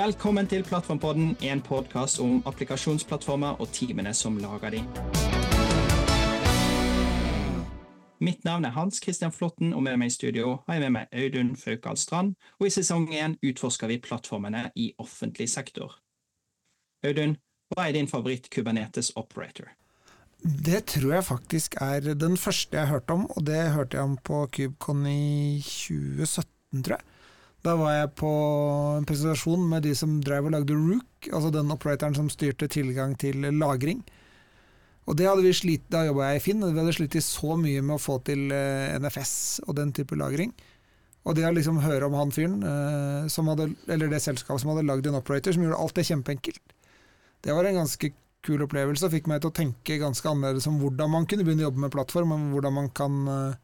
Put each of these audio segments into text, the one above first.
Velkommen til Plattformpodden, en podkast om applikasjonsplattformer og teamene som lager de. Mitt navn er Hans Christian Flåtten, og med meg i studio har jeg med meg Audun Faukal Strand. Og i sesong én utforsker vi plattformene i offentlig sektor. Audun, hva er din favoritt Kubernetes operator? Det tror jeg faktisk er den første jeg hørte om, og det hørte jeg om på KubeCon i 2017, tror jeg. Da var jeg på en presentasjon med de som drev og lagde Rook, altså den operatoren som styrte tilgang til lagring. Og det hadde vi slitt, Da jobba jeg i Finn, og vi hadde slitt så mye med å få til eh, NFS og den type lagring. Og det å liksom høre om han fyren, eh, hadde, eller det selskapet som hadde lagd en operator som gjorde alt det kjempeenkelt, det var en ganske kul opplevelse og fikk meg til å tenke ganske annerledes om hvordan man kunne begynne å jobbe med plattform, og hvordan man kan, eh,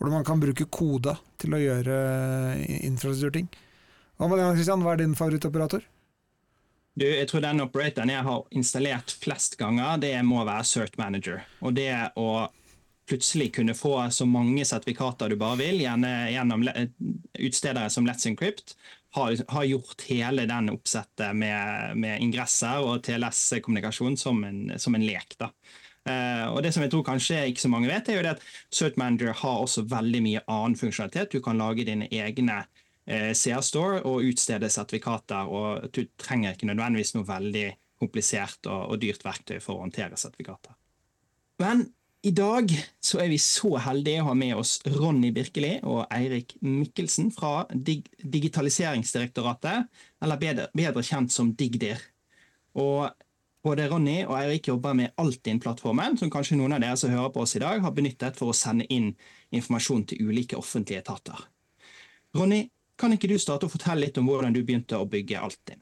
hvordan man kan bruke kode til å gjøre infrastrukturting. Hva med deg, Christian? Hva er din favorittoperator? Du, jeg tror den operatoren jeg har installert flest ganger, det må være Cert Manager. Og det å plutselig kunne få så mange sertifikater du bare vil, gjerne gjennom utstedere som Let's Encrypt, har, har gjort hele den oppsettet med, med ingresser og TLS-kommunikasjon som, som, en lek. da. Uh, og det som jeg tror kanskje ikke så mange vet, er jo det at Search Manager har også veldig mye annen funksjonalitet. Du kan lage dine egne uh, CR-store og utstede sertifikater. og Du trenger ikke nødvendigvis noe veldig komplisert og, og dyrt verktøy for å håndtere sertifikater. Men i dag så er vi så heldige å ha med oss Ronny Birkeli og Eirik Mikkelsen fra Dig Digitaliseringsdirektoratet, eller bedre, bedre, kjent som Digdir. Og både Ronny og Eirik jobber med Altinn-plattformen, som kanskje noen av dere som hører på oss i dag, har benyttet for å sende inn informasjon til ulike offentlige etater. Ronny, kan ikke du starte å fortelle litt om hvordan du begynte å bygge Altinn?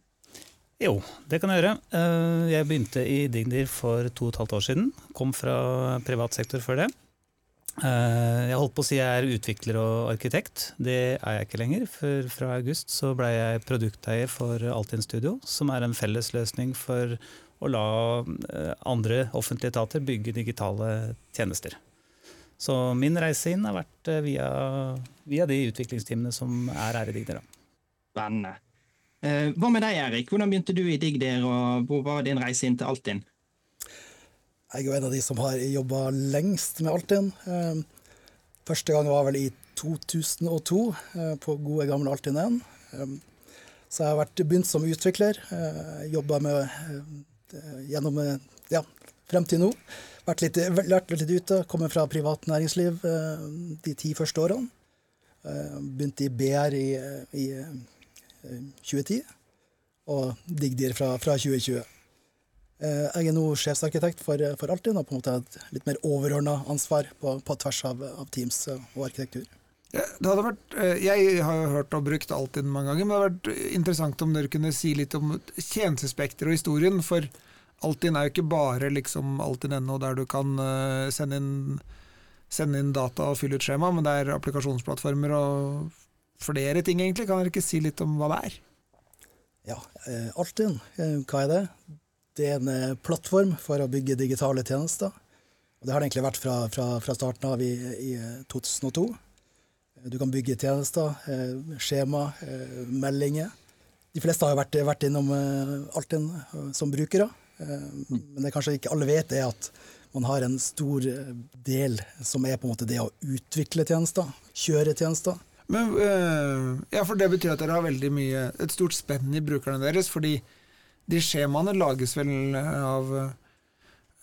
Jo, det kan jeg gjøre. Eh, jeg begynte i Digdir for to og et halvt år siden. Kom fra privat sektor før det. Eh, jeg holdt på å si jeg er utvikler og arkitekt. Det er jeg ikke lenger. For fra august så ble jeg produkteier for Altinn Studio, som er en felles løsning for å la eh, andre offentlige etater bygge digitale tjenester. Så min reise inn har vært eh, via, via de utviklingsteamene som er her i Digder. Spennende. Hva med deg, Erik? Hvordan begynte du i Digder, og hvor var din reise inn til Altinn? Jeg er jo en av de som har jobba lengst med Altinn. Eh, første gang var vel i 2002, på gode gamle Altinn 1. Så jeg har vært, begynt som utvikler. Jobba med gjennom ja, frem til nå. Vært litt, lært litt ute. Kommer fra privat næringsliv eh, de ti første årene. Eh, begynte i BR i, i 2010, eh, og Digdir fra, fra 2020. Jeg er nå sjefsarkitekt for, for Altinn og på en måte et litt mer overordna ansvar på, på tvers av, av, Teams og arkitektur. Ja, vært, jeg har hørt og brukt Altinn mange ganger, men det hadde vært interessant om dere kunne si litt om tjenestespekteret og historien. for Altinn er jo ikke bare liksom Altinn.no der du kan uh, sende, inn, sende, inn, data og fylle ut skjema, men det er applikasjonsplattformer og flere ting, egentlig. Kan dere ikke si litt om hva det er? Ja, Altinn, hva er det? Det er en plattform for å bygge digitale tjenester. Og det har det egentlig vært fra, fra, fra starten av i, i 2002. Du kan bygge tjenester, skjema, meldinger. De fleste har jo vært, vært innom Altinn som brukere. Eh, men det kanskje ikke alle vet, er at man har en stor eh, del som er på en måte det å utvikle tjenester, kjøre tjenester. Men, eh, ja, for Det betyr at dere har veldig mye, et stort spenn i brukerne deres. fordi de skjemaene lages vel av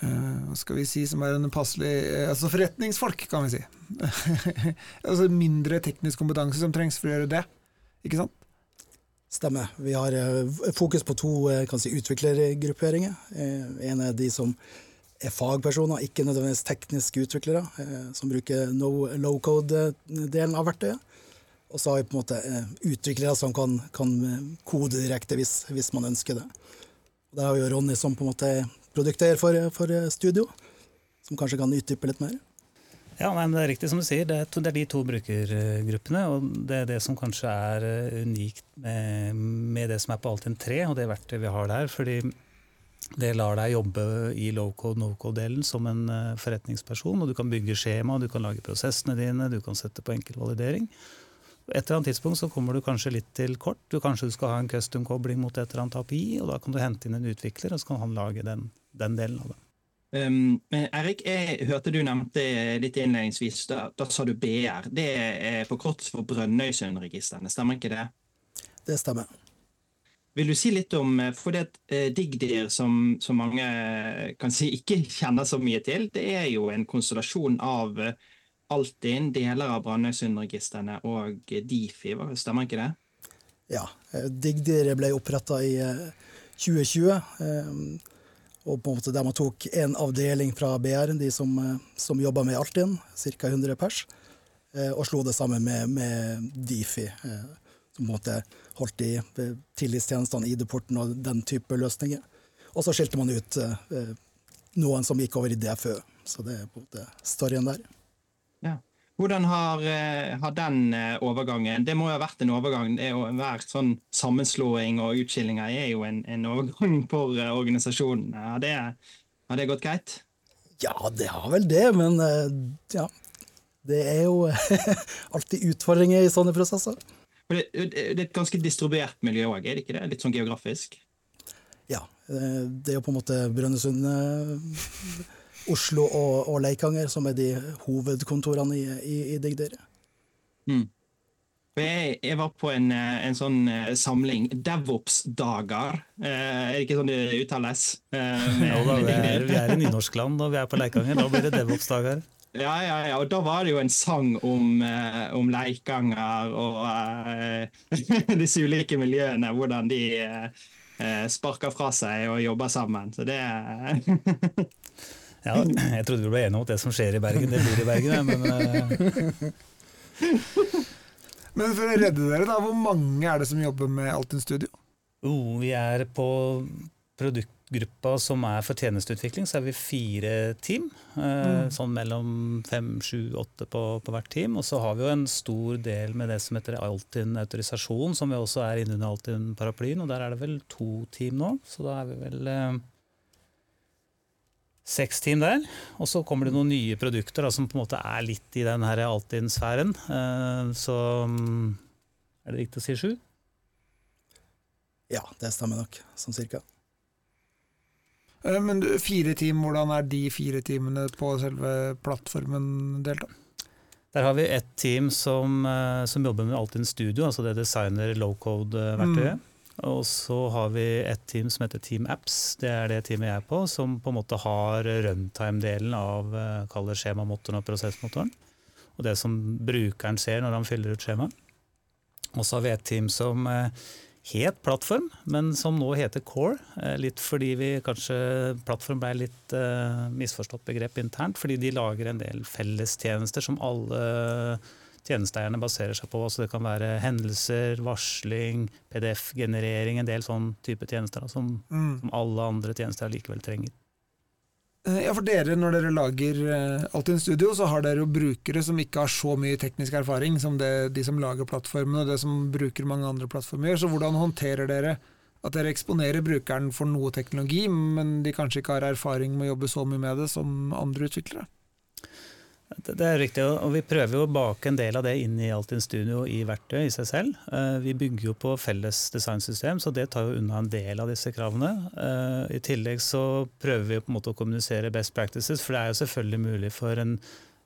hva skal vi si, som er en passelig altså forretningsfolk, kan vi si. altså mindre teknisk kompetanse som trengs for å gjøre det. Ikke sant? Stemmer. Vi har eh, fokus på to eh, si, utviklergrupperinger. Eh, en er de som er fagpersoner, ikke nødvendigvis tekniske utviklere, som bruker no, low code-delen av verktøyet. Og så har vi på en måte utviklere som kan, kan kode direkte hvis, hvis, man ønsker det. Og Der har vi jo Ronny som på en måte produkterer for, for studio, som kanskje kan utdype litt mer. Ja, nei, Det er riktig som du sier. Det er, to, det er, de to brukergruppene. og Det er det som kanskje er eh, unikt med, med det som er på Altinn 3 og det verktøyet vi har der. fordi det lar deg jobbe i low-code, no-code-delen som en eh, forretningsperson. og Du kan bygge skjema, du kan lage prosessene dine, du kan sette på enkel validering. Et eller annet tidspunkt så kommer du kanskje litt til kort. Du Kanskje du skal ha en custom-kobling mot et eller annet API, og da kan du hente inn en utvikler, og så kan han lage den, den delen av det. Um, Erik, jeg hørte du nevnte litt innledningsvis, da, da sa du BR. Det er forkortet for Brønnøysundregistrene, stemmer ikke det? Det stemmer. Vil du si litt om For det eh, Digdir, som, som, mange kan si ikke kjenner så mye til, det er jo en konstellasjon av Altinn, deler av Brønnøysundregistrene og Difi, stemmer ikke det? Ja. Digdir ble oppretta i 2020. Og på en måte der man tok en avdeling fra BR, de som, eh, som jobba med Altinn, ca. 100 pers, eh, og slo det sammen med, med Difi. Eh, som på en måte holdt i tillitstjenestene, ID-porten og den type løsninger. Og så skilte man ut noen som gikk over i DFØ. Så det er på en måte storyen der. Hvordan har, eh, har, den eh, overgangen Det må jo ha vært en overgang. det å Hver sånn sammenslåing og utskillinger er jo en, en overgang for eh, organisasjonen. Har det, har det, gått greit? Ja, det har vel det, men ja. Det er jo alltid utfordringer i sånne prosesser. Det, det er et ganske distribuert miljø òg, er det ikke det? Litt sånn geografisk? Ja. Det er jo på en måte Brønnøysund Oslo og, og, Leikanger, som er de hovedkontorene i, i, i Digder. Mm. Jeg, jeg, var på en, en sånn uh, samling, DevOps-dager. eh, er det ikke sånn det uttales? Uh, ja, da, vi er, vi er i nynorskland og vi er på Leikanger. Da blir det DevOps-dager. Ja, ja, ja, og da var det jo en sang om, om Leikanger og disse ulike miljøene. Hvordan de sparker fra seg og jobber sammen. Så det Ja, jeg trodde vi ble enige om at det som skjer i Bergen, det blir i Bergen. Men, uh... men for å redde dere, da, hvor mange er det som jobber med Altinn Studio? Oh, vi er på produktgruppa som er for tjenesteutvikling, så er vi fire team. Uh, mm. Sånn mellom fem, sju, åtte på, på, hvert team. Og så har vi jo en stor del med det som heter Altinn autorisasjon, som vi også er innunder Altinn-paraplyen. Og der er det vel to team nå, så da er vi vel uh, seks team der. Og så kommer det noen nye produkter da, som på en måte er litt i den Altinn-sfæren. Uh, så um, er det riktig å si sju? Ja, det stemmer nok, sånn cirka. Uh, men fire team, hvordan er de fire teamene på selve plattformen delt? Der har vi ett team som, uh, som jobber med Altinn Studio, altså det designer low code-verktøyet. Mm. Og så har vi et team som heter Team Apps. Det er det teamet jeg er på, som på en måte har runtime-delen av eh, kaller skjemamotoren og prosessmotoren. Og det som brukeren ser når han fyller ut skjemaet. Og så har vi et team som eh, het Plattform, men som nå heter Core. Eh, litt fordi vi kanskje Plattform ble litt misforstått begrep internt, fordi de lager en del fellestjenester som alle tjenesteeierne baserer seg på. Altså det kan være hendelser, varsling, PDF-generering, en del sånn type tjenester da, som, mm. som, alle andre tjenester likevel trenger. Eh, ja, for dere, Når dere lager uh, Altinn Studio, så har dere jo brukere som ikke har så mye teknisk erfaring som det, de som lager plattformene og det som bruker mange andre plattformer gjør. Så hvordan håndterer dere at dere eksponerer brukeren for noe teknologi, men de kanskje ikke har erfaring med å jobbe så mye med det som andre utviklere? Det er riktig, og vi prøver jo å bake en del av det inn i Altinn Studio i verktøy i seg selv. Eh, vi bygger jo på felles designsystem, så det tar jo unna en del av disse kravene. Eh, I tillegg så prøver vi på en måte å kommunisere best practices, for det er jo selvfølgelig mulig for en,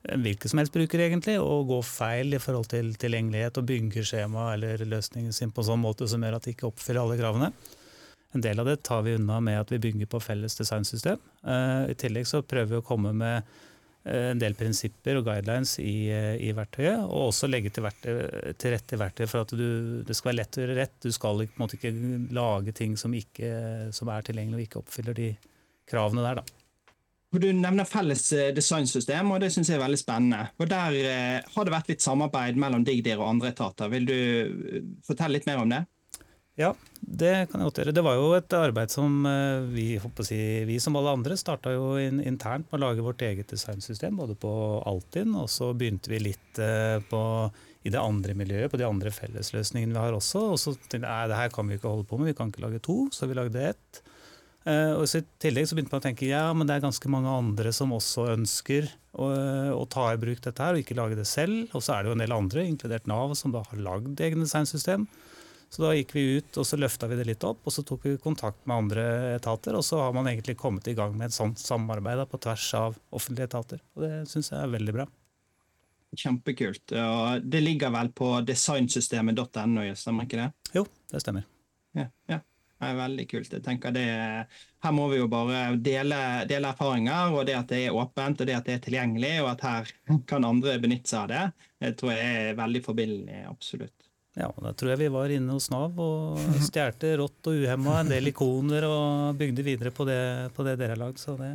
en hvilken som helst bruker egentlig å gå feil i forhold til tilgjengelighet og bygge skjema eller løsningen sin på en sånn måte som gjør at de ikke oppfyller alle kravene. En del av det tar vi unna med at vi bygger på felles designsystem. Eh, I tillegg så prøver vi å komme med en del prinsipper og guidelines i, eh, i verktøyet, og også legge til, verktøy, til rette verktøy for at du, det skal være lett å gjøre rett. Du skal på en måte ikke lage ting som, ikke, som er tilgjengelig og ikke oppfyller de kravene der. Da. Du nevner felles eh, designsystem, og det syns jeg er veldig spennende. Og Der eh, har det vært litt samarbeid mellom DiggDir og andre etater. Vil du fortelle litt mer om det? Ja, det kan jeg godt gjøre. Det var jo et arbeid som eh, vi, si, vi som alle andre starta jo internt med å lage vårt eget designsystem, både på Altinn, og så begynte vi litt eh, på, i det andre miljøet, på de andre fellesløsningene vi har også. Og så tenkte jeg det her kan vi ikke holde på med, vi kan ikke lage to, så vi lagde ett. Eh, og I tillegg så begynte man å tenke ja, men det er ganske mange andre som også ønsker å, å ta i bruk dette her, og ikke lage det selv. Og så er det jo en del andre, inkludert Nav, som da har lagd egne designsystem. Så da gikk vi ut og så løfta vi det litt opp, og så tok vi kontakt med andre etater. Og så har man egentlig kommet i gang med et sånt samarbeid da, på tvers av offentlige etater. Og det syns jeg er veldig bra. Kjempekult. Og det ligger vel på designsystemet.no, stemmer ikke det? Jo, det stemmer. Ja, ja. Det er veldig kult. Jeg tenker det, Her må vi jo bare dele, dele, erfaringer, og det at det er åpent og det at det er tilgjengelig, og at her kan andre benytte seg av det, det tror jeg er veldig forbilledlig. Absolutt. Ja, da tror jeg vi var inne hos Nav og stjal rått og uhemma en del ikoner og bygde videre på det, på det dere har lagd. Så det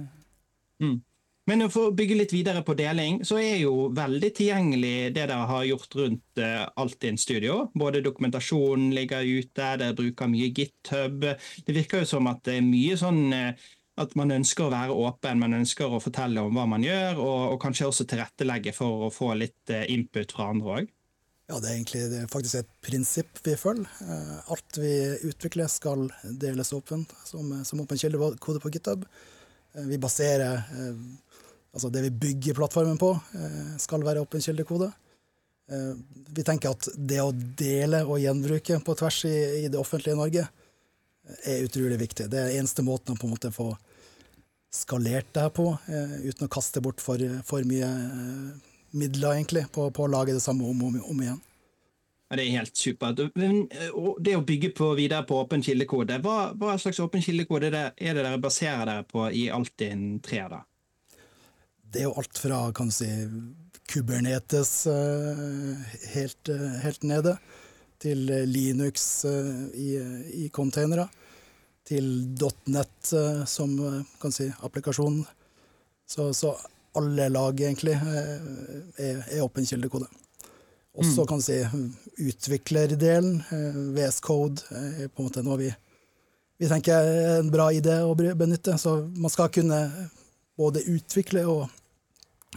mm. Men for å bygge litt videre på deling, så er jo veldig tilgjengelig det dere har gjort rundt uh, Altinn Studio. Både dokumentasjonen ligger ute, dere bruker mye GitHub. Det virker jo som at det er mye sånn uh, at man ønsker å være åpen, man ønsker å fortelle om hva man gjør, og, og kanskje også tilrettelegge for å få litt uh, input fra andre òg. Ja, det er egentlig det er faktisk et prinsipp vi følger. Alt vi utvikler skal deles åpent som, som åpen kildekode på GitHub. Vi baserer altså det vi bygger plattformen på, eh, skal være åpen kildekode. Eh, vi tenker at det å dele og gjenbruke på tvers i, i det offentlige Norge eh, er utrolig viktig. Det er eneste måten å på en måte få skalert det her på, uten å kaste bort for, for mye midler egentlig, på, på, å lage det samme om og om, om, igjen. Ja, det er helt supert. Det å bygge på, videre på åpen kildekode, hva, hva slags åpen kildekode er det, er dere baserer dere på i Altinn 3? da? det er jo alt fra kan du si, Kubernetes eh, helt, eh, helt nede, til eh, Linux i, i containere, til .net som kan si, applikasjon. Så, så alle lag egentlig er, er åpen kildekode. Også mm. kan du si utviklerdelen, VS Code, er på en måte noe vi, vi tenker er en bra idé å benytte. Så man skal kunne både utvikle og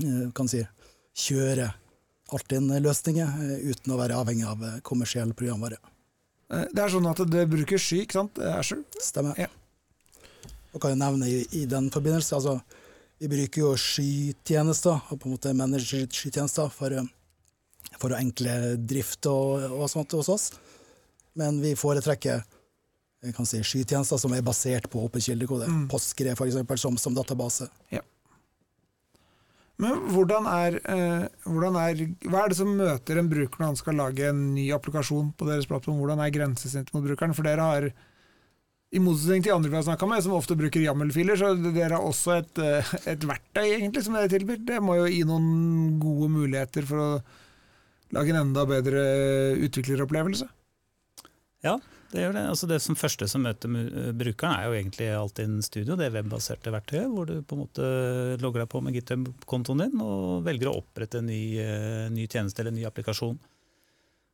Eh, kan si, kjøre Altinn-løsninger eh, uten å være avhengig av eh, kommersiell programvare. Det er sånn at det bruker sky, ikke sant? Azure? Stemmer. Ja. Og kan jeg nevne i, i den forbindelse, altså, vi bruker jo skytjenester, og på en måte manager skytjenester for, for å enkle drift og, og, sånt hos oss. Men vi foretrekker jeg kan si, skytjenester som er basert på åpen kildekode. Mm. Postgre, f.eks., som, som database. Ja. Men hvordan er, eh, hvordan er, Hva er det som møter en bruker når han skal lage en ny applikasjon på deres plattform? Hvordan er grensesnittet mot brukeren? For dere har, i motsetning til andre vi har snakka med, som ofte bruker YAML-filer, så dere har også et, eh, et, verktøy egentlig som dere tilbyr. Det må jo gi noen gode muligheter for å lage en enda bedre utvikleropplevelse. Ja, det gjør det. Altså det som første som møter eh, brukeren, er jo egentlig Altinn Studio, det webbaserte verktøyet, hvor du på en måte logger deg på med GitHub-kontoen din og velger å opprette en ny, eh, ny tjeneste eller en ny applikasjon.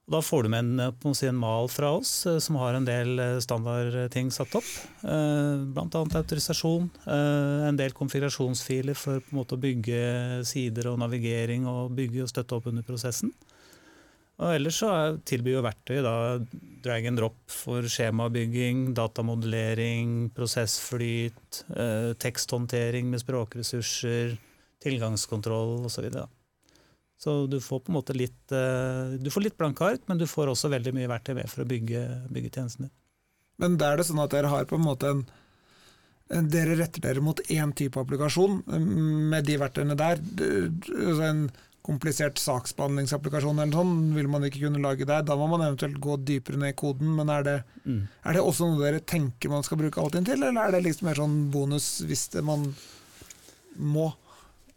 Og da får du med en, eh, si, en, mal fra oss som har en del standardting satt opp. Bl.a. autorisasjon, en del konfigurasjonsfiler for måte å bygge sider og navigering og bygge og støtte opp under prosessen. Og ellers så tilbyr jo verktøy da drag and drop for skjemabygging, datamodellering, prosessflyt, eh, teksthåndtering med språkressurser, tilgangskontroll osv. Så, du får på en måte litt eh, du får litt blanke ark, men du får også veldig mye verktøy med for å bygge, bygge tjenestene. Men da er det sånn at dere har på en måte en dere retter dere mot én type applikasjon med de verktøyene der. Altså en komplisert saksbehandlingsapplikasjon eller sånn, vil man ikke kunne lage der. Da må man eventuelt gå dypere ned i koden. Men er det, mm. er det også noe dere tenker man skal bruke Altinn til, eller er det liksom mer sånn bonus hvis man må?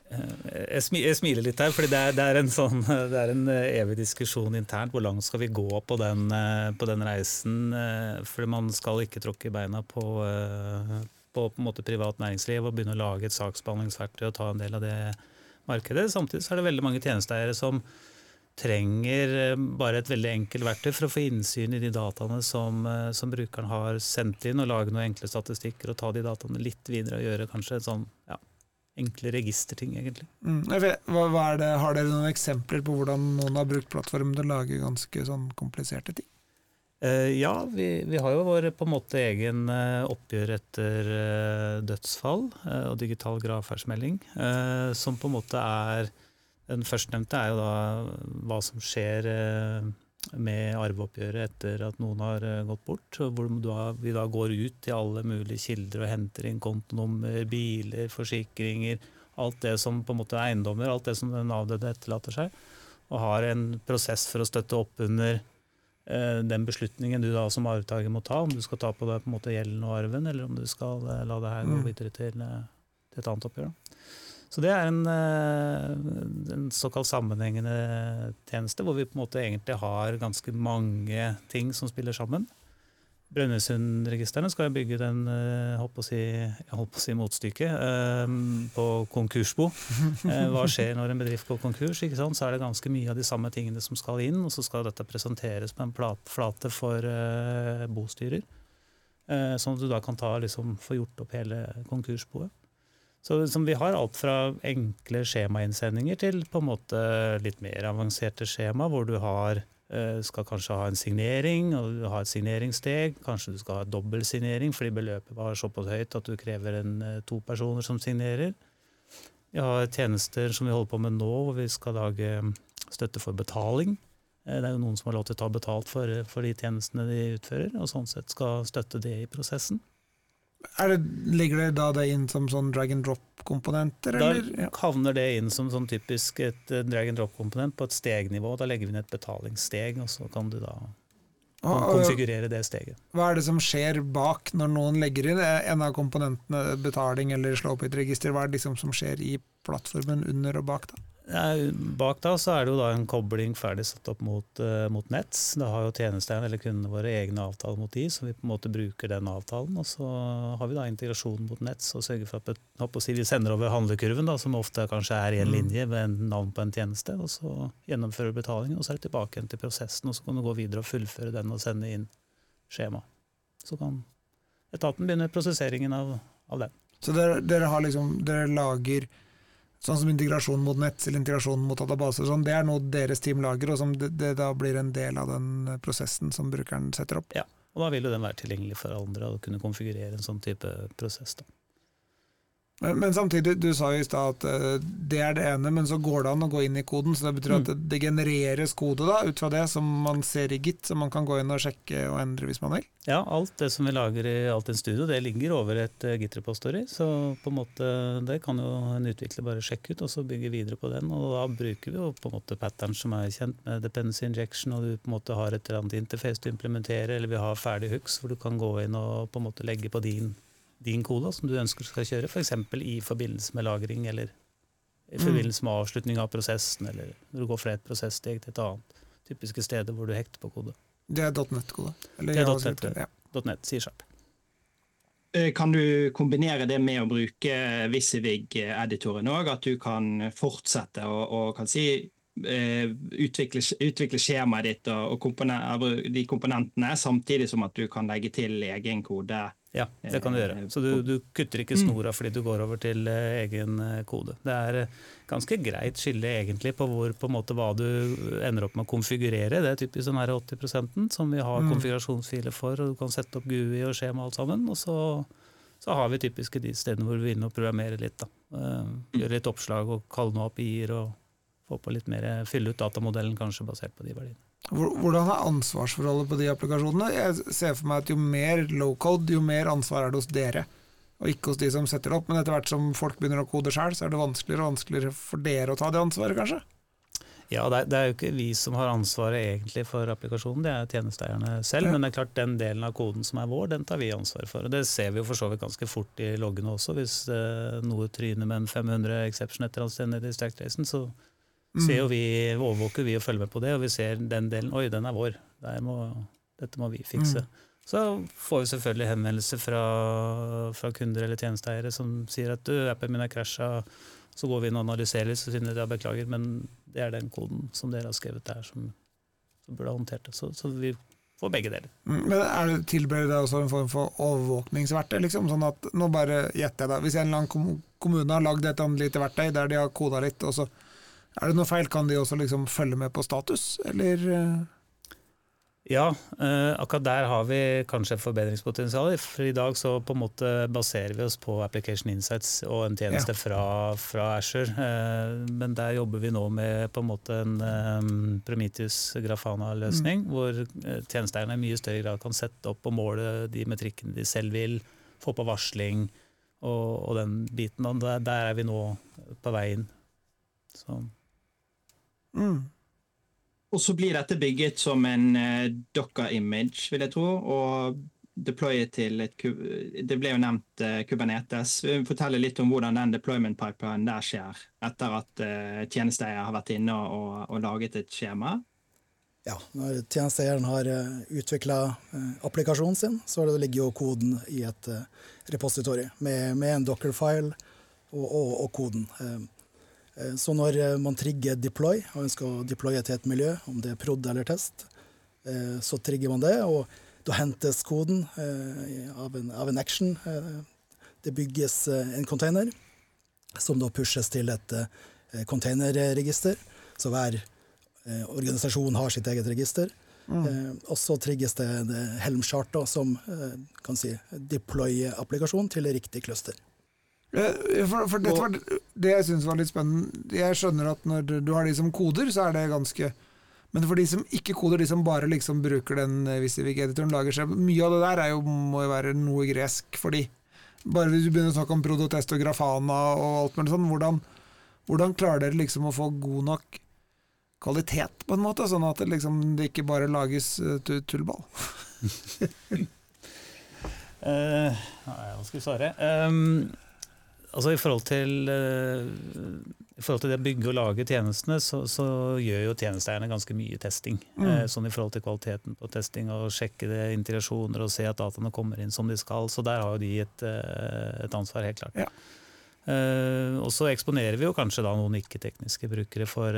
Eh, jeg, smiler litt her, for det, det, er en sånn, det er en eh, evig diskusjon internt. Hvor langt skal vi gå på den, eh, på den reisen? For man skal ikke tråkke i beina på, på, på privat næringsliv og begynne å lage et saksbehandlingsverktøy og ta en del av det markedet. Samtidig er det veldig mange tjenesteeiere som trenger bare et veldig enkelt verktøy for å få innsyn i de dataene som, som brukeren har sendt inn, og lage noen enkle statistikker og ta de dataene litt videre og gjøre kanskje en sånn ja, enkle registerting, egentlig. Mm, hva, hva det, har dere noen eksempler på hvordan noen har brukt plattformen til å lage ganske sånn kompliserte ting? Uh, ja, vi, vi, har jo vår på en måte egen uh, oppgjør etter uh, dødsfall og digital gravferdsmelding, som på en måte er Den førstnevnte er jo da hva som skjer med arveoppgjøret etter at noen har gått bort. Hvor vi da går ut til alle mulige kilder og henter inn kontonummer, biler, forsikringer. Alt det som på en måte er eiendommer, alt det som den avdøde etterlater seg. Og har en prosess for å støtte opp under Eh, den beslutningen du da som arvtaker må ta, om du skal ta på deg på en måte gjelden og arven, eller om du skal eh, la det her gå mm. videre til, eh, til et annet oppgjør. Så det er en, en, såkalt sammenhengende tjeneste, hvor vi på en måte egentlig har ganske mange ting som spiller sammen. Brønnøysundregistrene skal bygge den jeg holdt på å si, si motstykket eh, på konkursbo. Eh, hva skjer når en bedrift går konkurs? ikke sant? Så er det ganske mye av de samme tingene som skal inn, og så skal dette presenteres på en flate for bostyrer. Sånn at du da kan ta, liksom, få gjort opp hele konkursboet. Så vi har alt fra enkle skjemainnsendinger til på en måte litt mer avanserte skjema, hvor du har Eh, skal kanskje ha en signering og ha et signeringssteg. Kanskje du skal ha dobbeltsignering fordi beløpet var såpass høyt at du krever en, eh, to personer som signerer. Vi har tjenester som vi holder på med nå, hvor vi skal lage mm, støtte for betaling. Eh, det er jo noen som har lov til å ta betalt for, for de tjenestene de utfører, og sånn sett skal støtte det i prosessen. Det, ligger det da det inn som sånn drag and drop-komponenter? Da ja. havner det inn som sånn typisk et eh, drag and drop-komponent på et stegnivå. Da legger vi inn et betalingssteg, og så kan du da ah, konfigurere det steget. Hva er det som skjer bak når noen legger inn en av komponentene, betaling eller slå opp i et register? Hva er det liksom som skjer i plattformen under og bak? da? Bak da så er det jo da en kobling ferdig satt opp mot, uh, mot Nets. Da har jo tjenesteeierne eller kundene våre egne avtaler mot de, så vi på en måte bruker den avtalen. Og så har vi da integrasjon mot Nets og sørger for at å si, vi sender over handlekurven, da, som ofte kanskje er i en mm. linje med en navn på en tjeneste. og Så gjennomfører du betalingen, og så er det tilbake igjen til prosessen. og Så kan du gå videre og fullføre den og sende inn skjema. Så kan etaten begynne prosesseringen av, av den. Så dere, dere, liksom, dere lager Sånn som integrasjon mot nett eller integrasjon mot databaser, sånn, det er noe deres team lager, og som det, det, da blir en del av den prosessen som brukeren setter opp. Ja, og da vil jo den være tilgjengelig for andre og kunne konfigurere en sånn type prosess. da. Men, men, samtidig, du sa jo i stad at uh, det er det ene, men så går det an å gå inn i koden. Så det betyr mm. at det, det, genereres kode da, ut fra det som man ser i Git, som man kan gå inn og sjekke og endre hvis man vil? Ja, alt det som vi lager i Altinn Studio, det ligger over et uh, Git-repository. Så på en måte, det kan jo en utvikler bare sjekke ut, og så bygge videre på den. Og da bruker vi jo på en måte patterns som er kjent med dependency injection, og du på en måte har et eller annet interface du implementerer, eller vi har ferdig hooks hvor du kan gå inn og på en måte legge på din din kode som du ønsker skal kjøre, f.eks. i forbindelse med lagring eller i forbindelse med avslutning av prosessen, eller når du går fra et prosesssteg til et annet. Typiske steder hvor du hekter på kode. Det er .net-kode? Det er .net, ja. .net, C-sharp. Eh, kan du kombinere det med å bruke Visivig-editoren òg? At du kan fortsette å, og kan si, eh, utvikle, utvikle, skjemaet ditt og, og komponent, de komponentene, samtidig som at du kan legge til egen kode ja, det kan du gjøre. Så du, du kutter ikke mm. snora fordi du går over til uh, egen uh, kode. Det er ganske greit skille egentlig på, hvor, på måte, hva du ender opp med å konfigurere. Det er typisk den 80% som vi har mm. konfigurasjonsfiler for, og du kan sette opp GUI og skjema alt sammen. Og så, så har vi typisk de stedene hvor vi vil og programmere litt. Da. Mm. Gjøre litt oppslag og kalle noe API-er og få på litt mer, fylle ut datamodellen kanskje basert på de verdiene. Hvordan er ansvarsforholdet på de applikasjonene? Jeg ser for meg at jo mer low-code, jo mer ansvar er det hos dere, og ikke hos de som setter det opp. Men etter hvert som folk begynner å kode sjøl, så er det vanskeligere og vanskeligere for dere å ta det ansvaret, kanskje? Ja, det er, det er, jo ikke vi som har ansvaret egentlig for applikasjonen, det er tjenesteeierne selv. Ja. Men det er klart den delen av koden som er vår, den tar vi ansvar for. Og Det ser vi jo for så vidt ganske fort i loggene også. Hvis eh, noe tryner med en 500 exception etter sted i stack-tracen, så ser jo vi, overvåker vi og følger med på det, og vi ser den delen Oi, den er vår. Må, dette må vi fikse. Mm. Så får vi selvfølgelig henvendelser fra, fra, kunder eller tjenesteeiere som sier at du, appen min er krasja. Så går vi inn og analyserer litt, så finner vi at beklager, men det er den koden som dere har skrevet der, som, som burde ha håndtert det. Så, så, vi får begge deler. Mm, men er det Tilbyr det også en form for overvåkningsverktøy? Liksom? Sånn at, nå bare gjetter jeg da, Hvis en eller annen kommune har lagd et lite verktøy der de har koda litt, og så er det noe feil, kan de også liksom følge med på status, eller? Ja, eh, akkurat der har vi kanskje et forbedringspotensial. For i dag så på en måte baserer vi oss på Application Insights og en tjeneste ja. fra, fra Asher. Eh, men der jobber vi nå med på en måte en eh, Prometheus Grafana-løsning, mm. hvor tjenesteeierne i mye større grad kan sette opp og måle de metrikkene de selv vil, få på varsling og, og den biten. Og der, der, er vi nå på vei inn. Så. Mm. Og så blir dette bygget som en uh, Docker-image, vil jeg tro. og deployet til et Det ble jo nevnt uh, Kubernetes. Fortelle litt om hvordan den deployment pipeline der skjer, etter at uh, tjenesteeier har vært inne og, og, laget et skjema. Ja, når tjenesteeieren har uh, utvikla applikasjonen sin, så ligger jo koden i et repository med, med, en Docker-file og, og, og, koden. Eh, så når eh, man trigger deploy, og ønsker å deploye til et miljø, om det er prod eller test, eh, så trigger man det, og da hentes koden av en, av en action. Det bygges en container som da pushes til et containerregister. Så hver organisasjon har sitt eget register. Mm. og så trigges det, det Helm-chart som kan si deploy-applikasjon til riktig cluster. For, for dette var det jeg syns var litt spennende. Jeg skjønner at når du har de som koder, så er det ganske Men for de som ikke koder, de som bare liksom bruker den eh, Visivik-editoren, lager seg Mye av det der jo, må jo være noe gresk for de. Bare hvis du begynner å snakke om Prodotest og Grafana og alt mulig sånn, hvordan, hvordan klarer dere liksom å få god nok kvalitet, på en måte, sånn at det, liksom, det ikke bare lages uh, tullball? uh, hva skal vi svare? Um, Altså I forhold til, uh, i forhold til det å bygge og lage tjenestene, så, så gjør jo tjenesteeierne ganske mye testing. Mm. Uh, sånn i forhold til kvaliteten på testing, og sjekke det, integrasjoner og se at dataene kommer inn som de skal. Så der har jo de et, uh, et ansvar, helt klart. Ja. og så eksponerer vi jo kanskje da noen ikke-tekniske brukere for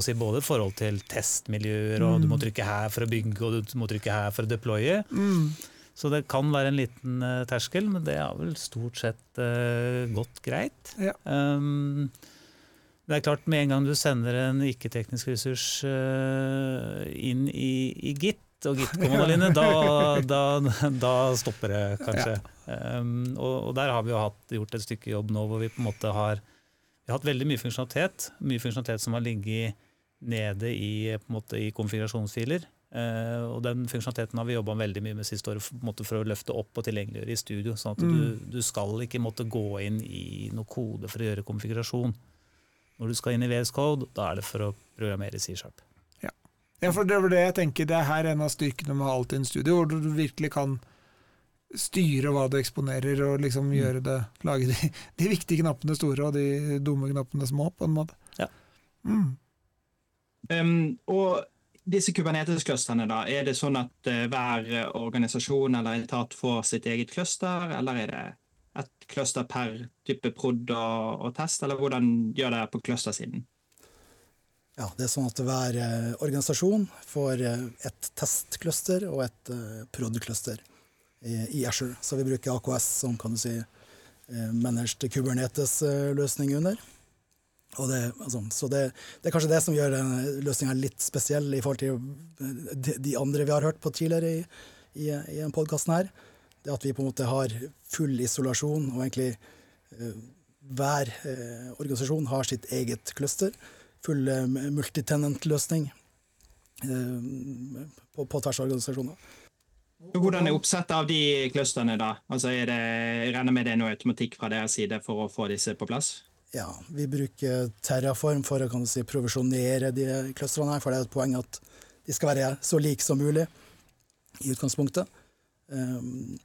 si, både forhold til testmiljøer, og mm. du må trykke her for å bygge, og du må trykke her for å deploye. Mm. Så det kan være en liten uh, terskel, men det er vel stort sett uh, gått greit. Ja. Um, det er klart, med en gang du sender en ikke-teknisk ressurs uh, inn i, i, Git og Git-kommunalinje, da, da, da, stopper det kanskje. Ja. Um, og, og, der har vi jo hatt, gjort et stykke jobb nå hvor vi på en måte har, vi har hatt veldig mye funksjonalitet. Mye funksjonalitet som har ligget nede i, måte, i konfigurasjonsfiler. Uh, og Den funksjonaliteten har vi jobba veldig mye med siste året for, for, å løfte opp og tilgjengeliggjøre i studio. sånn at mm. du, du, skal ikke måtte gå inn i noe kode for å gjøre konfigurasjon. Når du skal inn i VS Code, da er det for å programmere i C-sharp. Ja. ja. for det er det jeg tenker, det er her en av styrkene med Altinn Studio, hvor du virkelig kan styre hva du eksponerer, og liksom mm. gjøre det, lage de, de, viktige knappene store og de dumme knappene små, på en måte. Ja. Mm. Um, og disse Kubernetes-clusterne, da, er det sånn at uh, hver organisasjon eller etat får sitt eget cluster, eller er det et cluster per type prod og, og test, eller hvordan gjør det på clustersiden? Ja, det er sånn at hver uh, organisasjon får et testcluster og et prod-cluster i, i, Azure. Så vi bruker AKS som kan du si managed Kubernetes-løsning under. Det, altså, så det, det, er kanskje det som gjør løsninga litt spesiell i forhold til de, de, andre vi har hørt på tidligere i, i, i denne podkasten her. Det at vi på en måte har full isolasjon, og egentlig eh, hver eh, organisasjon har sitt eget cluster. Full eh, multitenant-løsning på, på, tvers av organisasjoner. Hvordan er oppsettet av de clusterne, da? Altså det, jeg regner med det er noe automatikk fra deres side for å få disse på plass? Ja, vi bruker Terraform for å si, provisjonere de clusterne her, for det er et poeng at de skal være så like som mulig i utgangspunktet. Um,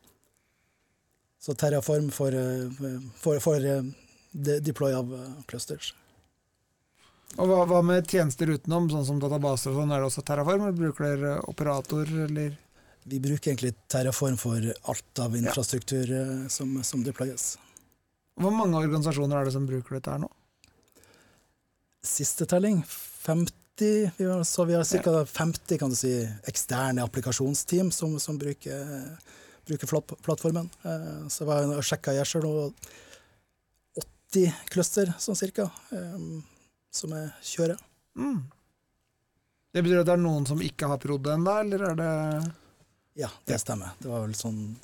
så Terraform for, for, for uh, deploy av uh, clusters. Og hva, hva, med tjenester utenom, sånn som databaser og sånn, er det også Terraform, eller bruker dere operator, eller? Vi bruker egentlig Terraform for alt av infrastruktur ja. Som, som deployes. Hvor mange organisasjoner er det som bruker dette her nå? Siste telling 50. Vi har, så vi har ca. 50 kan du si, eksterne applikasjonsteam som, som bruker, bruker plattformen. Så så jeg har sjekka jeg sjøl og 80 cluster sånn cirka, eh, som jeg kjører. Mm. Det betyr at det er noen som ikke har prodd ennå, eller er det Ja, det stemmer. Det var vel sånn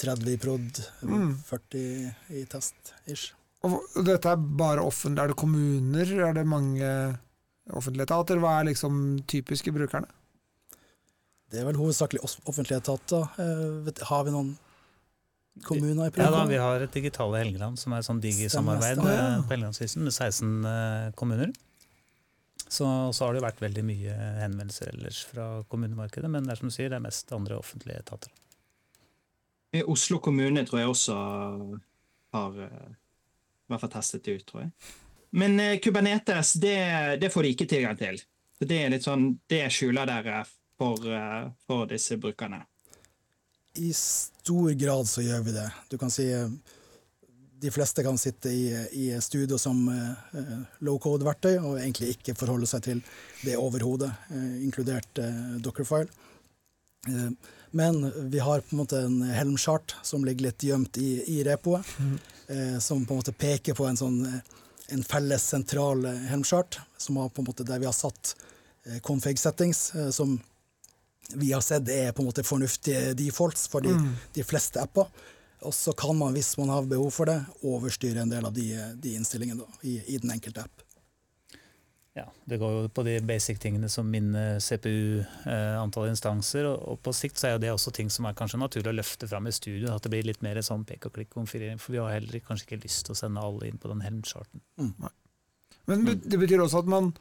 30 i prod, Mm. 40 i test, ish. Og dette er bare offentlig, er det kommuner, er det mange offentlige etater? Hva er liksom typiske brukerne? Det er vel hovedsakelig offentlige etater. Eh, har vi noen kommuner i prod? Ja da, Vi har et Digitale Helgeland, som er et sånn digi-samarbeid ja, eh, på Helgelandskysten med 16 eh, kommuner. Så, så har det vært veldig mye henvendelser ellers fra kommunemarkedet, men det er som du sier, det er mest andre offentlige etater. I Oslo kommune tror jeg også har eh, i hvert fall testet det ut, tror jeg. Men eh, Kubernetes, det, det får de ikke tilgang til. Det er litt sånn, det skjuler dere for, eh, for disse brukerne. I stor grad så gjør vi det. Du kan si eh, de fleste kan sitte i, i studio som eh, eh, low code-verktøy og egentlig ikke forholde seg til det overhodet, eh, inkludert eh, Dockerfile. Eh, men vi har på en måte en Helm-chart som ligger litt gjemt i, i repoet, eh, som på en måte peker på en sånn eh, en felles sentral helmchart, som har på en måte der vi har satt eh, config settings, eh, som vi har sett er på en måte fornuftige defaults for de, de fleste apper. Og så kan man, hvis man har behov for det, overstyre en del av de, de innstillingene da, i, i den enkelte app. Ja, Det går jo på de basic tingene som minne, CPU, eh, antall instanser. Og, og på sikt så er jo det også ting som er kanskje naturlig å løfte fram i studio. At det blir litt mer sånn pek og klikk-konfirmering. For vi har heller kanskje ikke lyst til å sende alle inn på den helmcharten. Mm, Men det- det betyr også at man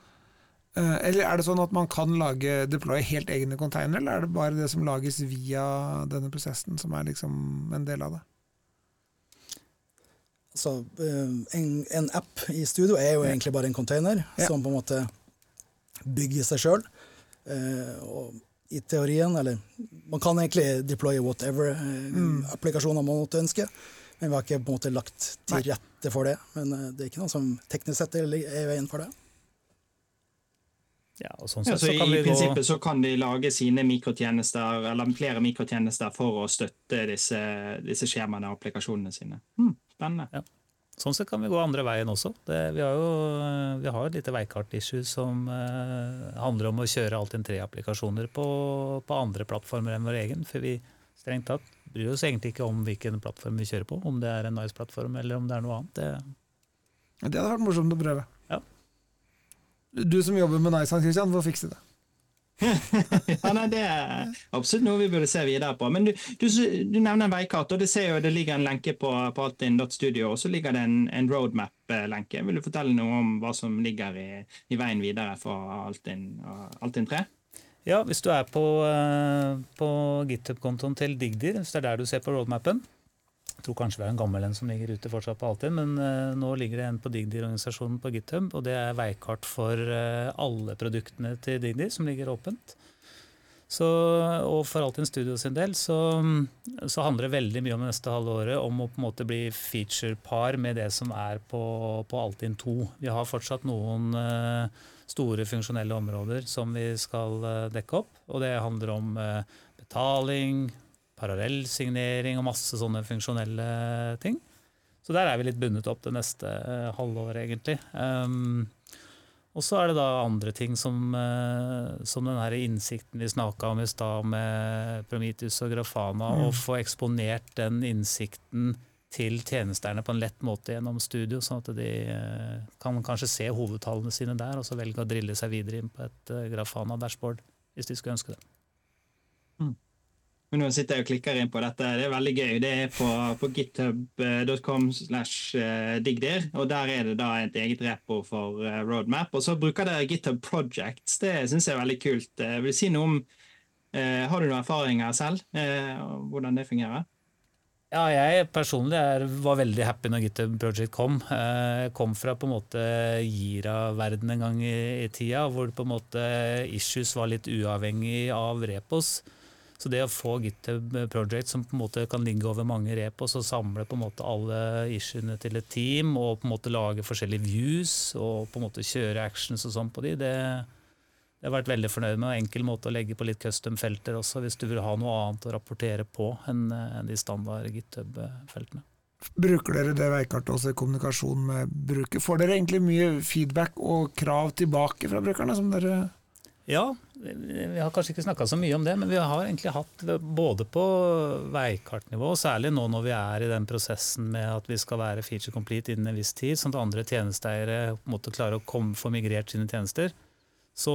eh, Eller er det sånn at man kan lage deploye helt egne containere, eller er det bare det som lages via denne prosessen som er liksom en del av det? Så eh, en, en app i studio er jo egentlig bare en container Ja. som på en måte bygger seg sjøl. og i teorien, eller man kan egentlig deploye whatever mm. applikasjoner man måtte ønske, men vi har ikke på en måte lagt til rette for det. Men eh, det er ikke noe som teknisk sett er i veien for det. Ja, og sånn Ja, sett så så kan I vi gå prinsippet så kan de lage sine mikrotjenester, eller flere mikrotjenester for å støtte disse, disse skjemaene og applikasjonene sine. Hmm, spennende. Sånn sett kan vi gå andre veien også. Det, vi har jo vi har et lite veikart-issue som eh, handler om å kjøre Altinn 3-applikasjoner på, på andre plattformer enn vår egen. For vi strengt tatt bryr oss egentlig ikke om hvilken plattform vi kjører på. Om det er en Nice-plattform eller om det er noe annet. Det, Det hadde vært morsomt å prøve. Ja. Du som jobber med Nice, Christian, får fikse det. Ja, nei, Det er absolutt noe vi burde se videre på. Men du, du, du nevner en veikart, og det, jo, det ligger en lenke på, på altinn.studio, og så ligger det en, en roadmap-lenke. Vil du fortelle noe om hva som ligger i, i veien videre for Altinn Altinn 3? Ja, hvis du er på, eh, på GitHub-kontoen til Digdir, hvis det er der du ser på roadmapen Jeg tror kanskje vi har en gammel en som ligger ute fortsatt på Altinn, men uh, nå ligger det en på Digdi-organisasjonen på GitHub, og det er veikart for uh, alle produktene til Digdi som ligger åpent. Så, og for Altinn Studio sin del så, så handler det veldig mye om det neste halve året om å på en måte bli feature-par med det som er på, på Altinn 2. Vi har fortsatt noen uh, store funksjonelle områder som vi skal dekke opp. Og det handler om betaling, parallellsignering og masse sånne funksjonelle ting. Så der er vi litt bundet opp det neste uh, halvåret, egentlig. Um, og så er det da andre ting som, uh, som den her innsikten vi snakka om i stad med Prometheus og Grafana, å få eksponert den innsikten til tjenesterne på en lett måte gjennom studio, sånn at de uh, kan kanskje se hovedtallene sine der, og så velge å drille seg videre inn på et Grafana-dashboard, hvis de skulle ønske det. Men nå sitter jeg og klikker inn på dette. Det er veldig gøy. Det er på, på github.com slash eh, digdir, og der er det da et eget repo for eh, roadmap. Og så bruker dere GitHub Projects. Det syns jeg er veldig kult. Jeg vil si noe om eh, Har du noen erfaringer selv, eh, hvordan det fungerer? Ja, jeg personlig er, var veldig happy når GitHub Project kom. Jeg kom fra på en måte Gira-verden en gang i, i tida, hvor på en måte issues var litt uavhengig av repos. Så det å få GitHub Project som på en måte kan ligge over mange rep, og samle på en måte alle issuene til et team, og på en måte lage forskjellige views og på en måte kjøre actions og sånn på de, det, det har vært veldig fornøyd med. Enkel måte å legge på litt custom-felter også, hvis du vil ha noe annet å rapportere på enn enn de standard GitHub-feltene. Bruker dere det veikartet også i kommunikasjon med bruker? Får dere egentlig mye feedback og krav tilbake fra brukerne som dere Ja, vi har kanskje ikke snakka så mye om det, men vi har egentlig hatt både på veikartnivå, og særlig nå når vi er i den prosessen med at vi skal være feature complete innen en viss tid, sånn at andre tjenesteeiere måtte klare å komme, få migrert sine tjenester, så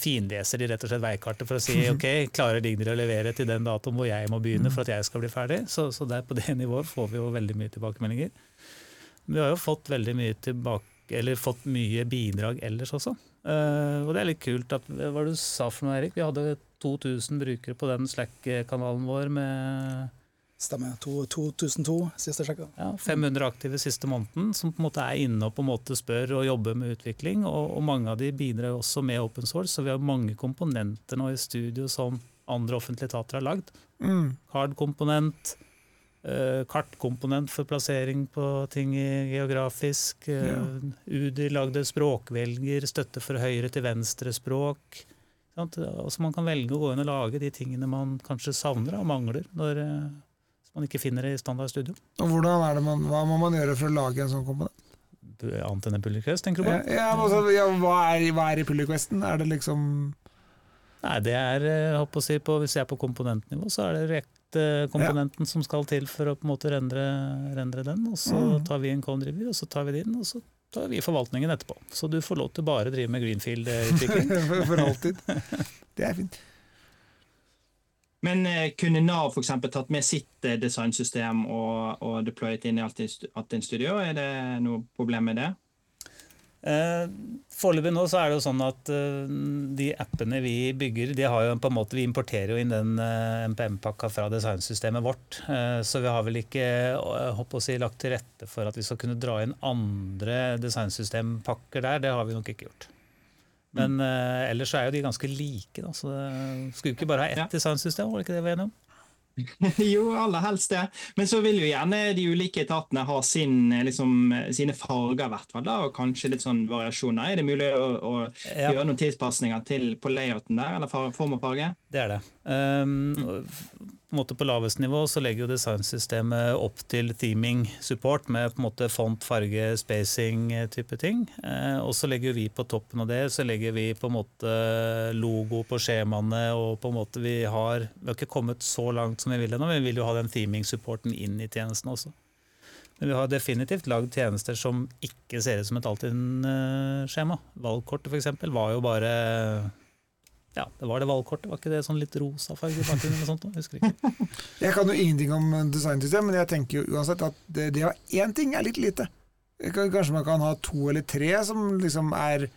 finleser de rett og slett veikartet for å si ok, klarer Digner å levere til den datoen hvor jeg må begynne for at jeg skal bli ferdig? Så, så der på det nivået får vi jo veldig mye tilbakemeldinger. Vi har jo fått veldig mye tilbake, eller fått mye bidrag ellers også. Uh, og det er litt kult at hva du sa for noe, Erik? Vi hadde 2000 brukere på den Slack-kanalen vår med Stemmer. 2002 siste sjekka. Ja, 500 aktive siste måneden som på en måte er inne og på en måte spør og jobber med utvikling. Og, og mange av de bidrar også med open source, så vi har mange komponenter nå i studio som andre offentlige etater har lagd. Mm. Card-komponent, Eh, kartkomponent for plassering på ting geografisk. Eh, ja. UDI lagde språkvelger, støtte for høyre til venstre språk. Altså man kan velge å gå inn og lage de tingene man kanskje savner og mangler når eh, man ikke finner det i standard studio. Og hvordan er det man, Hva må man gjøre for å lage en sånn komponent? Annet enn en pull request, tenker du på? Ja, altså, ja, hva, er, hva, er, i pull requesten? Er det liksom Nei, det er, jeg si, på, Hvis jeg er på komponentnivå, så er det komponenten ja. som skal til for å på en måte rendre, rendre den. Og så mm. tar vi en Conriver, og så tar vi den, og så tar vi forvaltningen etterpå. Så du får lov til bare å drive med greenfield-utvikling. for alltid. Det er fint. Men eh, kunne Nav f.eks. tatt med sitt eh, designsystem og, og deployet inn i Altinn Studio? Er det noe problem med det? Eh, foreløpig nå så er det jo sånn at uh, de appene vi bygger, de har jo på en måte, vi importerer jo inn den uh, MPM-pakka fra designsystemet vårt. Uh, så vi har vel ikke håper å si, lagt til rette for at vi skal kunne dra inn andre designsystempakker der. Det har vi nok ikke gjort. Men ellers så er jo de ganske like. Da, så Skulle vi ikke bare ha ett ja. designsystem? Var det ikke det vi var enige om? jo, aller helst det. Men så vil jo gjerne de ulike etatene ha sin, liksom, sine farger, hvert fall, da, og kanskje litt sånn variasjoner. Er det mulig å, å ja. gjøre noen tilpasninger til, på layouten der, eller form og farge? Det er det. Um, på, måte på lavest nivå så legger jo designsystemet opp til theming support med på en måte font, farge, spacing-type ting. Eh, og så legger vi på toppen av det så legger vi på en måte logo på skjemaene. og på en måte Vi har, vi har ikke kommet så langt som vi vil ennå, men vi vil jo ha den theming-supporten inn i tjenesten også. Men vi har definitivt lagd tjenester som ikke ser ut som et Altinn-skjema. Valgkortet f.eks. var jo bare ja, det var det valgkortet. Var ikke det sånn litt rosa farge i bakgrunnen? eller sånt? Jeg husker ikke. Jeg kan jo ingenting om designsystem, men jeg tenker jo uansett at det, det å ha én ting er litt lite. Kanskje man kan ha to eller tre som liksom er,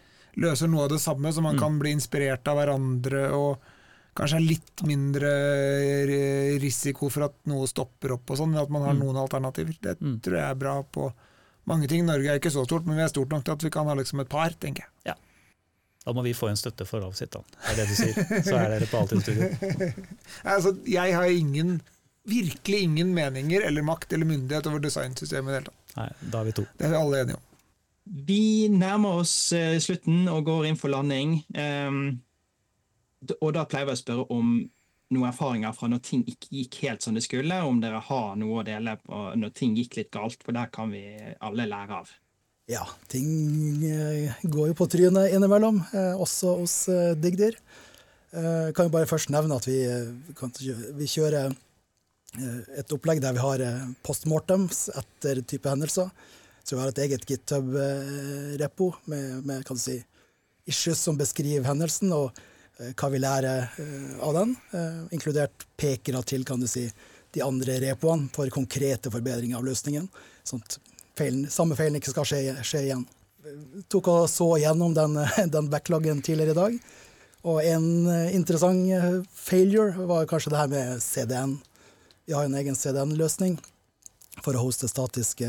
løser noe av det samme, så man mm. kan bli inspirert av hverandre. og Kanskje er litt mindre risiko for at noe stopper opp, og sånn, at man har mm. noen alternativer. Det mm. tror jeg er bra på mange ting. Norge er ikke så stort, men vi er stort nok til at vi kan ha liksom et par, tenker jeg. Ja. Da må vi få en støtte for sitt, Det Er det du sier. Så er dere på Altinn Studio. altså, jeg har ingen, virkelig ingen meninger eller makt eller myndighet over designsystemet i det hele tatt. Nei, da er vi to. Det er vi alle enige om. Vi nærmer oss uh, slutten og går inn for landing. Um, og da pleier vi å spørre om noen erfaringer fra når ting ikke gikk helt som det skulle. Om dere har noe å dele på når ting gikk litt galt, for der kan vi alle lære av. Ja, ting eh, går jo på trynet innimellom, eh, også hos diggdyr. Digdir. Kan jo bare først nevne at vi, vi kjører et opplegg der vi har postmortems etter type hendelser. Så vi har et eget github-repo med, med kan du si, issues som beskriver hendelsen, og hva vi lærer av den, inkludert pekere til kan du si, de andre repoene for konkrete forbedringer av løsningen. At feilen, samme feilen ikke skal skje, skje igjen. Tok og så gjennom den, den backloggen tidligere i dag. Og en interessant failure var kanskje det her med CDN. Vi har en egen CDN-løsning for å hoste statiske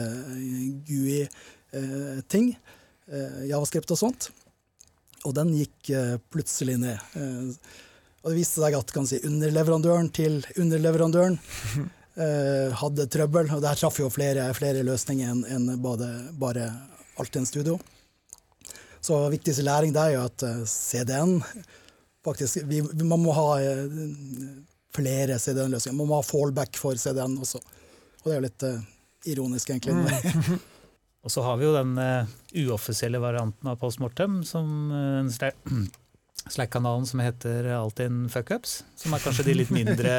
GUI-ting. Eh, Javascript og sånt. Og den gikk eh, plutselig ned. Eh, og det viste seg at si, underleverandøren til underleverandøren Eh, hadde trøbbel. Og der traff jo flere, flere løsninger enn en bare, bare Altinn Studio. Så viktigste læring der er jo at eh, CDN faktisk vi, Man må ha eh, flere CDN-løsninger. Man må ha fallback for CDN også. Og det er jo litt uh, ironisk, egentlig. Mm. og så har vi jo den uh, uoffisielle varianten av postmortem, som uh, Slack-kanalen som heter Altinn Fuckups, som er kanskje de litt mindre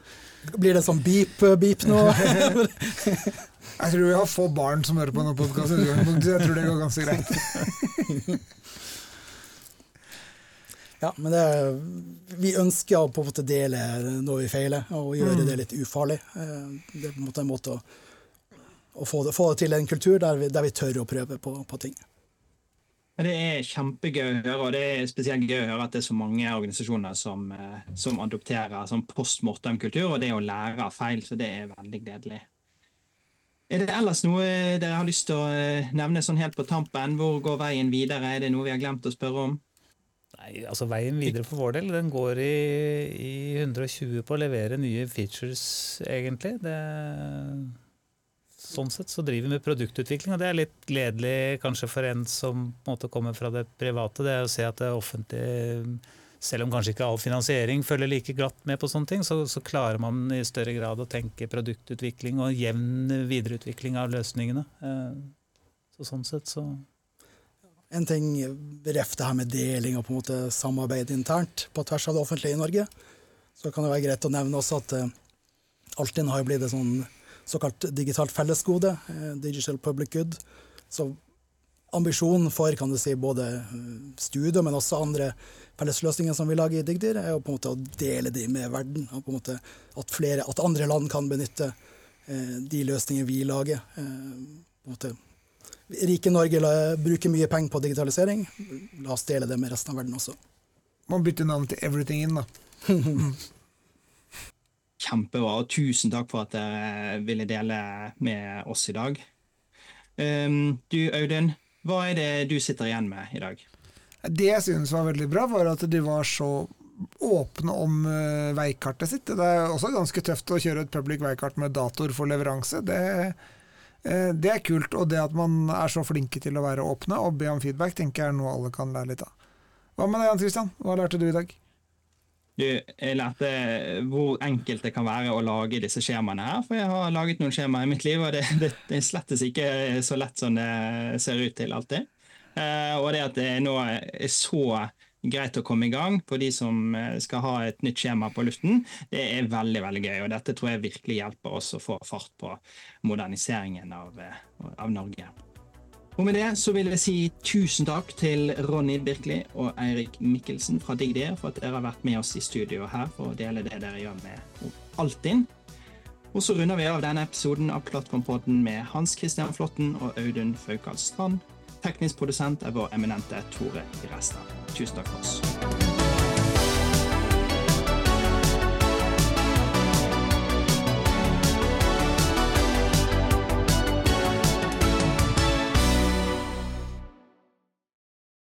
Blir det sånn beep-beep nå? Jeg tror vi har få barn som hører på denne podkasten, så jeg tror det går ganske greit. Ja, men det, vi ønsker å på en måte dele når vi feiler, og gjøre det litt ufarlig. Eh, Det er på en måte en måte å, å få, det, få det til en kultur der vi, der vi tør å prøve på, på ting. Det er kjempegøy å høre, og det er spesielt gøy å høre at det er så mange organisasjoner som, eh, som adopterer sånn post mortem-kultur, og det å lære av feil, så det er veldig gledelig. Er det ellers noe dere har lyst til å eh, nevne sånn helt på tampen? Hvor går veien videre? Er det noe vi har glemt å spørre om? Nei, altså Veien videre for vår del den går i, i 120 på å levere nye features, egentlig. Det, sånn sett så driver vi med produktutvikling, og det er litt gledelig kanskje for en som på en måte kommer fra det private. Det er å se at det offentlige, selv om kanskje ikke all finansiering følger like glatt med på sånne ting, så, så klarer man i større grad å tenke produktutvikling og jevn videreutvikling av løsningene. Eh, Så sånn sett så En ting ref det her med deling og på en måte samarbeid internt på tvers av det offentlige i Norge. Så kan det være greit å nevne også at uh, Altinn har jo blitt et sånn såkalt digitalt fellesgode, eh, digital public good. Så ambisjonen for kan du si, både eh, studio, men også andre fellesløsninger som vi lager i Digdir, er jo på en måte å dele de med verden. og på en måte At, flere, at andre land kan benytte eh, de løsningene vi lager. Eh, Rike Norge la, bruker mye penger på digitalisering. La oss dele det med resten av verden også. Man bytter navn til Everything In, da. Kjempebra, og tusen takk for at dere ville dele med oss i dag. Um, du Audun, hva er det du sitter igjen med i dag? Det jeg synes var veldig bra, var at de var så åpne om uh, veikartet sitt. Det er også ganske tøft å kjøre et public veikart med dator for leveranse. Det, uh, det er kult. Og det at man er så flinke til å være åpne og be om feedback, tenker jeg er noe alle kan lære litt av. Hva med deg, Jan Christian? Hva lærte du i dag? Du, jeg lærte hvor enkelt det kan være å lage disse skjemaene her, for jeg har laget noen skjemaer i mitt liv, og det, det, det slettes ikke så lett som det ser ut til alltid. Eh, og det at det nå er så greit å komme i gang for de som skal ha et nytt skjema på luften, det er veldig veldig gøy. Og dette tror jeg virkelig hjelper oss å få fart på moderniseringen av, av Norge. Og med det så vil jeg si tusen takk til Ronny Birkeli og Eirik Mikkelsen fra Digdir for at dere har vært med oss i studio her for å dele det dere gjør med Altinn. Og så runder vi av denne episoden av Plattformpodden med Hans Christian Flåtten og Audun Faukal Strand. Teknisk produsent er vår eminente Tore Grestad. Tusen takk for oss.